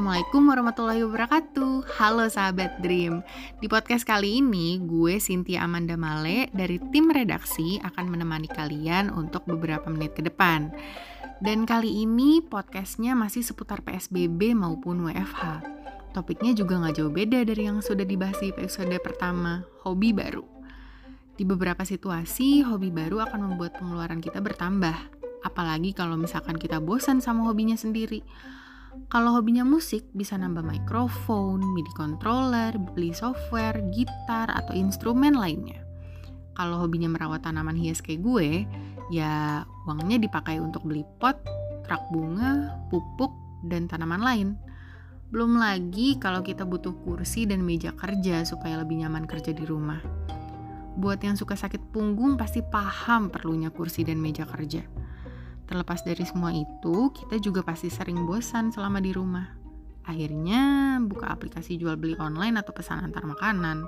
Assalamualaikum warahmatullahi wabarakatuh. Halo sahabat Dream. Di podcast kali ini gue Cynthia Amanda Male dari tim redaksi akan menemani kalian untuk beberapa menit ke depan. Dan kali ini podcastnya masih seputar PSBB maupun WFH Topiknya juga gak jauh beda dari yang sudah dibahas di episode pertama, hobi baru. Di beberapa situasi, hobi baru akan membuat pengeluaran kita bertambah. Apalagi kalau misalkan kita bosan sama hobinya sendiri kalau hobinya musik, bisa nambah mikrofon, MIDI controller, beli software, gitar, atau instrumen lainnya. Kalau hobinya merawat tanaman hias kayak gue, ya uangnya dipakai untuk beli pot, rak bunga, pupuk, dan tanaman lain. Belum lagi kalau kita butuh kursi dan meja kerja supaya lebih nyaman kerja di rumah. Buat yang suka sakit punggung pasti paham perlunya kursi dan meja kerja. Terlepas dari semua itu, kita juga pasti sering bosan selama di rumah. Akhirnya buka aplikasi jual beli online atau pesan antar makanan.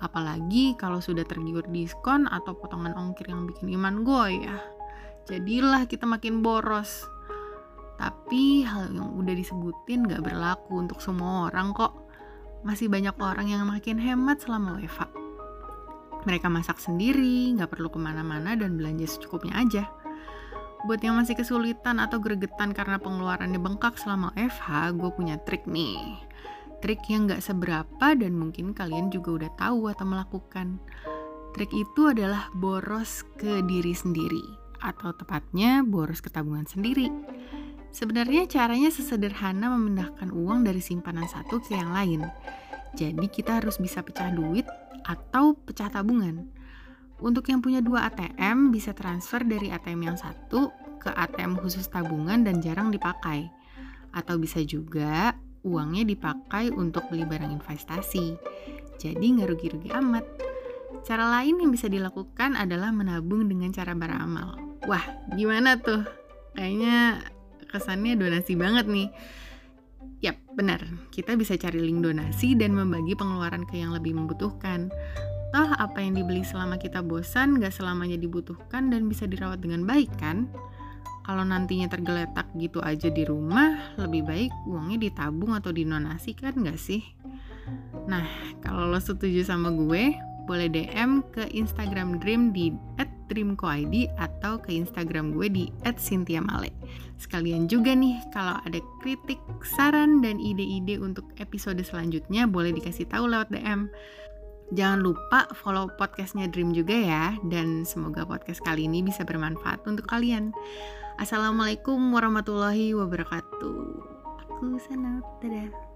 Apalagi kalau sudah tergiur diskon atau potongan ongkir yang bikin iman goyah. Jadilah kita makin boros. Tapi hal yang udah disebutin gak berlaku untuk semua orang kok. Masih banyak orang yang makin hemat selama WFH. Mereka masak sendiri, gak perlu ke mana-mana dan belanja secukupnya aja. Buat yang masih kesulitan atau gregetan karena pengeluarannya bengkak selama FH, gue punya trik nih. Trik yang gak seberapa dan mungkin kalian juga udah tahu atau melakukan. Trik itu adalah boros ke diri sendiri, atau tepatnya boros ke tabungan sendiri. Sebenarnya caranya sesederhana memindahkan uang dari simpanan satu ke yang lain. Jadi kita harus bisa pecah duit atau pecah tabungan. Untuk yang punya dua ATM, bisa transfer dari ATM yang satu ke ATM khusus tabungan dan jarang dipakai. Atau bisa juga uangnya dipakai untuk beli barang investasi. Jadi nggak rugi-rugi amat. Cara lain yang bisa dilakukan adalah menabung dengan cara beramal. Wah, gimana tuh? Kayaknya kesannya donasi banget nih. Yap, benar. Kita bisa cari link donasi dan membagi pengeluaran ke yang lebih membutuhkan. Toh apa yang dibeli selama kita bosan gak selamanya dibutuhkan dan bisa dirawat dengan baik kan? Kalau nantinya tergeletak gitu aja di rumah, lebih baik uangnya ditabung atau dinonasikan gak sih? Nah, kalau lo setuju sama gue, boleh DM ke Instagram Dream di @dreamcoid atau ke Instagram gue di @cynthiamale. Sekalian juga nih kalau ada kritik, saran dan ide-ide untuk episode selanjutnya boleh dikasih tahu lewat DM. Jangan lupa follow podcastnya Dream juga ya, dan semoga podcast kali ini bisa bermanfaat untuk kalian. Assalamualaikum warahmatullahi wabarakatuh. Aku sana, dadah.